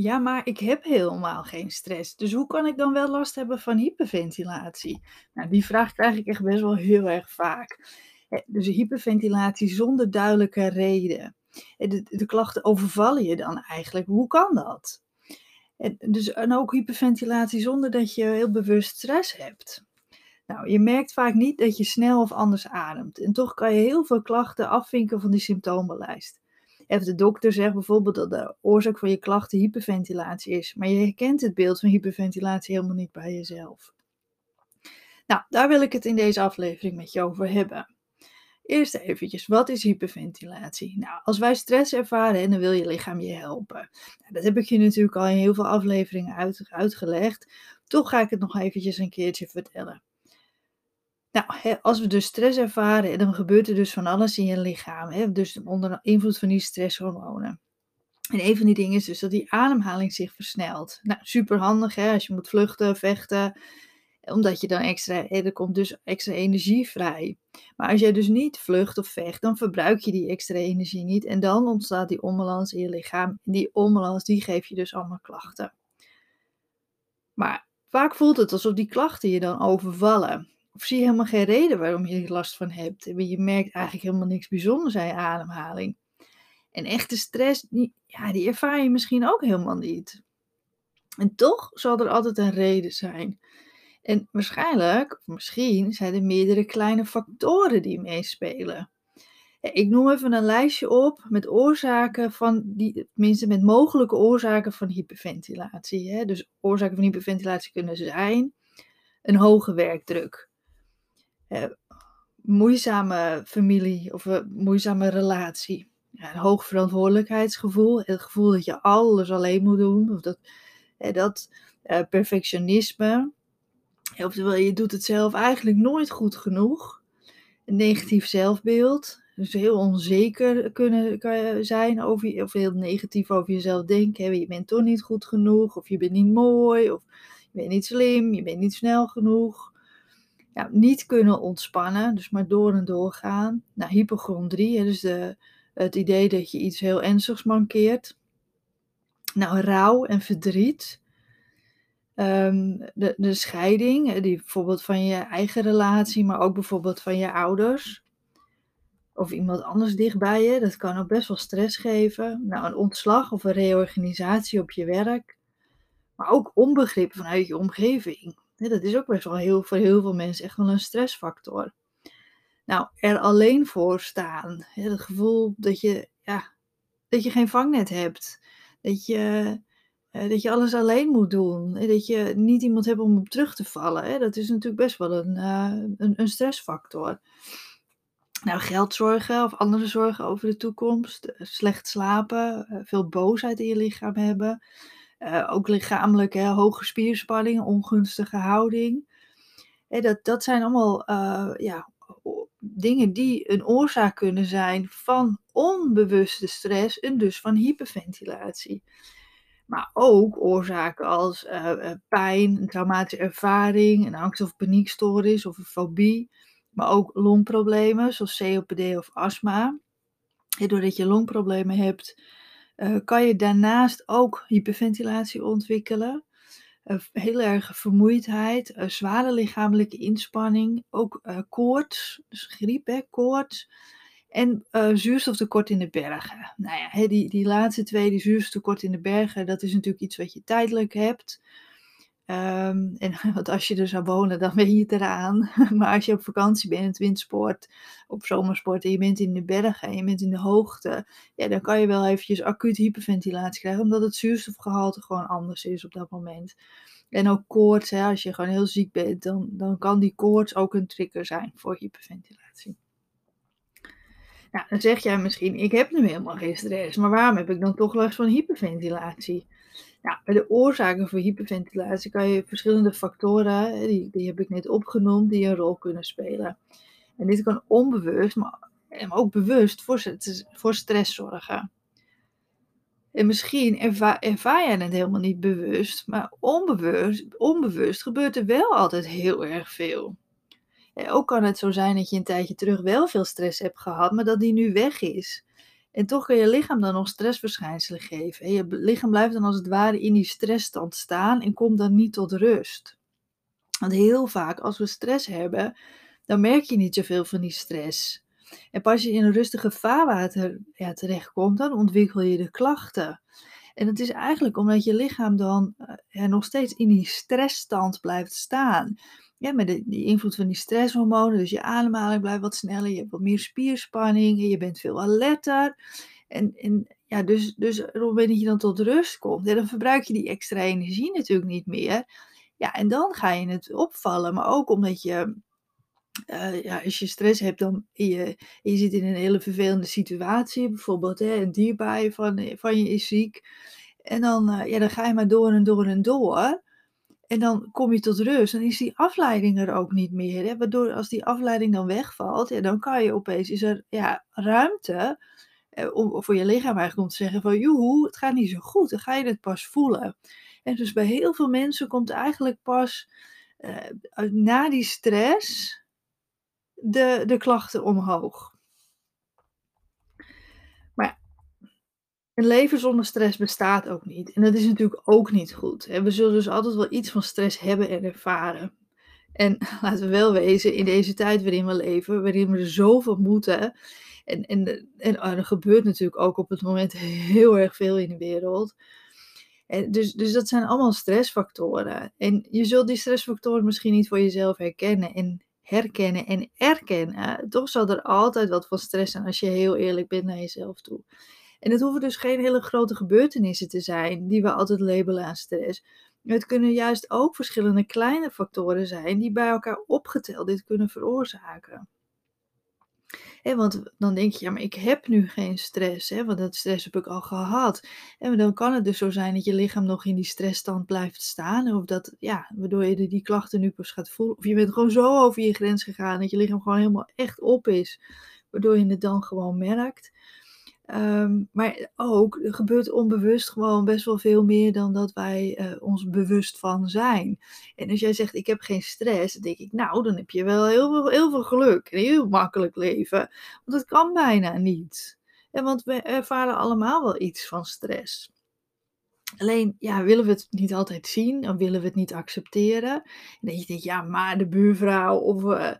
Ja, maar ik heb helemaal geen stress. Dus hoe kan ik dan wel last hebben van hyperventilatie? Nou, die vraag krijg ik echt best wel heel erg vaak. Dus hyperventilatie zonder duidelijke reden. De, de klachten overvallen je dan eigenlijk. Hoe kan dat? En, dus, en ook hyperventilatie zonder dat je heel bewust stress hebt. Nou, je merkt vaak niet dat je snel of anders ademt. En toch kan je heel veel klachten afvinken van die symptomenlijst. Of de dokter zegt bijvoorbeeld dat de oorzaak van je klachten hyperventilatie is, maar je herkent het beeld van hyperventilatie helemaal niet bij jezelf. Nou, daar wil ik het in deze aflevering met je over hebben. Eerst eventjes, wat is hyperventilatie? Nou, als wij stress ervaren, dan wil je lichaam je helpen. Nou, dat heb ik je natuurlijk al in heel veel afleveringen uit, uitgelegd. Toch ga ik het nog eventjes een keertje vertellen. Nou, hè, als we dus stress ervaren, dan gebeurt er dus van alles in je lichaam. Hè? Dus onder invloed van die stresshormonen. En een van die dingen is dus dat die ademhaling zich versnelt. Nou, super handig hè, als je moet vluchten, vechten. Omdat je dan extra, er komt dus extra energie vrij. Maar als jij dus niet vlucht of vecht, dan verbruik je die extra energie niet. En dan ontstaat die onbalans in je lichaam. En die onbalans, die geeft je dus allemaal klachten. Maar vaak voelt het alsof die klachten je dan overvallen. Of zie je helemaal geen reden waarom je er last van hebt. En je merkt eigenlijk helemaal niks bijzonders aan je ademhaling. En echte stress, die, ja, die ervaar je misschien ook helemaal niet. En toch zal er altijd een reden zijn. En waarschijnlijk, of misschien, zijn er meerdere kleine factoren die meespelen. Ik noem even een lijstje op met oorzaken van die, tenminste met mogelijke oorzaken van hyperventilatie. Hè? Dus oorzaken van hyperventilatie kunnen zijn een hoge werkdruk, eh, moeizame familie of een moeizame relatie, ja, een hoog verantwoordelijkheidsgevoel, het gevoel dat je alles alleen moet doen, of dat, eh, dat eh, perfectionisme, oftewel je doet het zelf eigenlijk nooit goed genoeg, een negatief zelfbeeld, dus heel onzeker kunnen zijn over je, of heel negatief over jezelf denken. Je bent toch niet goed genoeg, of je bent niet mooi, of je bent niet slim, je bent niet snel genoeg. Ja, niet kunnen ontspannen, dus maar door en door gaan. Nou, hypochondrie, dus de, het idee dat je iets heel ernstigs mankeert. Nou, rouw en verdriet. Ehm, de, de scheiding, die bijvoorbeeld van je eigen relatie, maar ook bijvoorbeeld van je ouders of iemand anders dichtbij je. Dat kan ook best wel stress geven. Nou, een ontslag of een reorganisatie op je werk. Maar ook onbegrip vanuit je omgeving. Dat is ook best wel heel, voor heel veel mensen echt wel een stressfactor. Nou, er alleen voor staan. het gevoel dat je, ja, dat je geen vangnet hebt. Dat je, eh, dat je alles alleen moet doen. Dat je niet iemand hebt om op terug te vallen. Dat is natuurlijk best wel een, uh, een, een stressfactor nou, geldzorgen of andere zorgen over de toekomst, eh, slecht slapen, eh, veel boosheid in je lichaam hebben, uh, ook lichamelijk hè, hoge spierspanning, ongunstige houding. Hè, dat, dat zijn allemaal uh, ja, dingen die een oorzaak kunnen zijn van onbewuste stress en dus van hyperventilatie. Maar ook oorzaken als uh, pijn, een traumatische ervaring, een angst- of paniekstoornis of een fobie maar ook longproblemen zoals COPD of astma. Doordat je longproblemen hebt, uh, kan je daarnaast ook hyperventilatie ontwikkelen. Uh, heel erg vermoeidheid, uh, zware lichamelijke inspanning, ook koorts, dus griep, hè, koorts. En zuurstoftekort in de bergen. Nou ja, die, die laatste twee, die zuurstoftekort in de bergen, dat is natuurlijk iets wat je tijdelijk hebt. Um, en want als je er zou wonen, dan ben je het eraan. maar als je op vakantie bent, het windsport, op zomersport en je bent in de bergen en je bent in de hoogte, ja, dan kan je wel eventjes acuut hyperventilatie krijgen, omdat het zuurstofgehalte gewoon anders is op dat moment. En ook koorts, hè, als je gewoon heel ziek bent, dan, dan kan die koorts ook een trigger zijn voor hyperventilatie. Nou, dan zeg jij misschien, ik heb nu helemaal geen stress, maar waarom heb ik dan toch last van hyperventilatie? Ja, bij de oorzaken voor hyperventilatie kan je verschillende factoren, die, die heb ik net opgenoemd, die een rol kunnen spelen. En dit kan onbewust, maar ook bewust voor, voor stress zorgen. En misschien ervaar, ervaar jij het helemaal niet bewust, maar onbewust, onbewust gebeurt er wel altijd heel erg veel. En ook kan het zo zijn dat je een tijdje terug wel veel stress hebt gehad, maar dat die nu weg is. En toch kan je lichaam dan nog stressverschijnselen geven. Je lichaam blijft dan als het ware in die stressstand staan en komt dan niet tot rust. Want heel vaak als we stress hebben, dan merk je niet zoveel van die stress. En pas je in een rustige vaarwater ja, terechtkomt, dan ontwikkel je de klachten. En het is eigenlijk omdat je lichaam dan ja, nog steeds in die stressstand blijft staan. Ja, met de, die invloed van die stresshormonen, dus je ademhaling blijft wat sneller, je hebt wat meer spierspanning, je bent veel alerter. En, en ja, dus, dus op het moment dat je dan tot rust komt, dan verbruik je die extra energie natuurlijk niet meer. Ja, en dan ga je het opvallen, maar ook omdat je uh, ja, als je stress hebt dan, je, je zit in een hele vervelende situatie, bijvoorbeeld hè, een dierbaar van, van je is ziek. En dan, uh, ja, dan ga je maar door en door en door. En dan kom je tot rust. En is die afleiding er ook niet meer. Hè? Waardoor als die afleiding dan wegvalt, ja, dan kan je opeens, is er ja, ruimte eh, om, voor je lichaam eigenlijk om te zeggen van, joehoe, het gaat niet zo goed. Dan ga je het pas voelen. En dus bij heel veel mensen komt eigenlijk pas uh, na die stress de, de klachten omhoog. Maar een leven zonder stress bestaat ook niet. En dat is natuurlijk ook niet goed. We zullen dus altijd wel iets van stress hebben en ervaren. En laten we wel wezen, in deze tijd waarin we leven, waarin we er zoveel moeten. En, en, en er gebeurt natuurlijk ook op het moment heel erg veel in de wereld. En dus, dus dat zijn allemaal stressfactoren. En je zult die stressfactoren misschien niet voor jezelf herkennen. En herkennen en erkennen, toch zal er altijd wat van stress zijn als je heel eerlijk bent naar jezelf toe. En het hoeven dus geen hele grote gebeurtenissen te zijn die we altijd labelen aan stress. Het kunnen juist ook verschillende kleine factoren zijn die bij elkaar opgeteld dit kunnen veroorzaken want dan denk je, ja, maar ik heb nu geen stress, hè, want dat stress heb ik al gehad. En dan kan het dus zo zijn dat je lichaam nog in die stressstand blijft staan. Of dat, ja, waardoor je die klachten nu pas gaat voelen. Of je bent gewoon zo over je grens gegaan dat je lichaam gewoon helemaal echt op is. Waardoor je het dan gewoon merkt. Ehm, maar ook, gebeurt onbewust gewoon best wel veel meer dan dat wij uh, ons bewust van zijn. En als jij zegt, ik heb geen stress, dan denk ik, nou, dan heb je wel heel veel, heel veel geluk. Een heel makkelijk leven. Want dat kan bijna niet. En want we ervaren allemaal wel iets van stress. Alleen, ja, willen we het niet altijd zien of willen we het niet accepteren? En dan je denkt, ja, maar de buurvrouw of uh,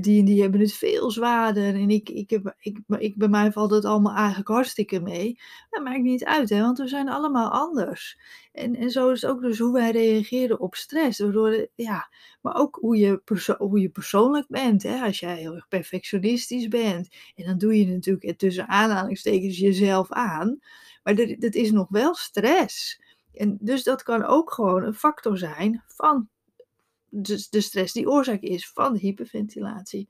die en die hebben het veel zwaarder. En ik, ik heb, ik, ik, bij mij valt het allemaal eigenlijk hartstikke mee. Dat maakt niet uit, hè, want we zijn allemaal anders. En, en zo is het ook dus hoe wij reageren op stress. Ja, maar ook hoe je, hoe je persoonlijk bent. Hè? Als jij heel erg perfectionistisch bent. En dan doe je natuurlijk tussen aanhalingstekens jezelf aan. Maar dat is nog wel stress. En dus dat kan ook gewoon een factor zijn van de, de stress die oorzaak is van de hyperventilatie.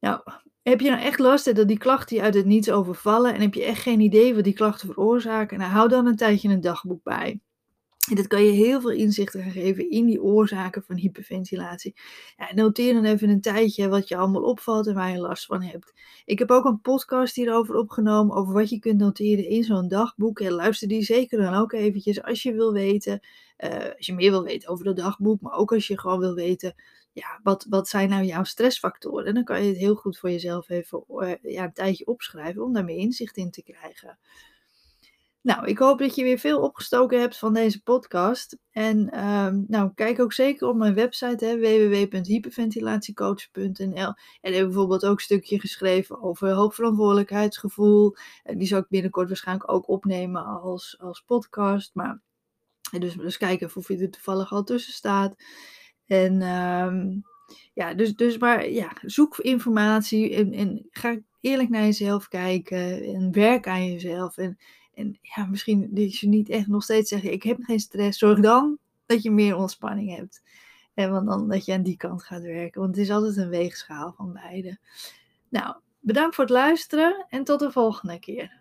Nou, heb je nou echt last dat die klachten je uit het niets overvallen en heb je echt geen idee wat die klachten veroorzaken? Nou, hou dan een tijdje een dagboek bij. En dat kan je heel veel inzichten gaan geven in die oorzaken van hyperventilatie. Ja, noteer dan even een tijdje wat je allemaal opvalt en waar je last van hebt. Ik heb ook een podcast hierover opgenomen, over wat je kunt noteren in zo'n dagboek. En luister die zeker dan ook eventjes als je wil weten, uh, als je meer wil weten over dat dagboek. Maar ook als je gewoon wil weten, ja, wat, wat zijn nou jouw stressfactoren? En dan kan je het heel goed voor jezelf even uh, ja, een tijdje opschrijven om daar meer inzicht in te krijgen. Nou, ik hoop dat je weer veel opgestoken hebt van deze podcast. En ehm, nou, kijk ook zeker op mijn website www.hyperventilatiecoach.nl. En heb bijvoorbeeld ook een stukje geschreven over hoogverantwoordelijkheidsgevoel. En die zal ik binnenkort waarschijnlijk ook opnemen als, als podcast. Maar dus, dus kijken of je er toevallig al tussen staat. En um, ja, dus, dus maar ja, zoek informatie en, en ga eerlijk naar jezelf kijken en werk aan jezelf. En en ja, misschien dat je niet echt nog steeds zeggen, ik heb geen stress. Zorg dan dat je meer ontspanning hebt. En want dan dat je aan die kant gaat werken. Want het is altijd een weegschaal van beide. Nou, bedankt voor het luisteren en tot de volgende keer.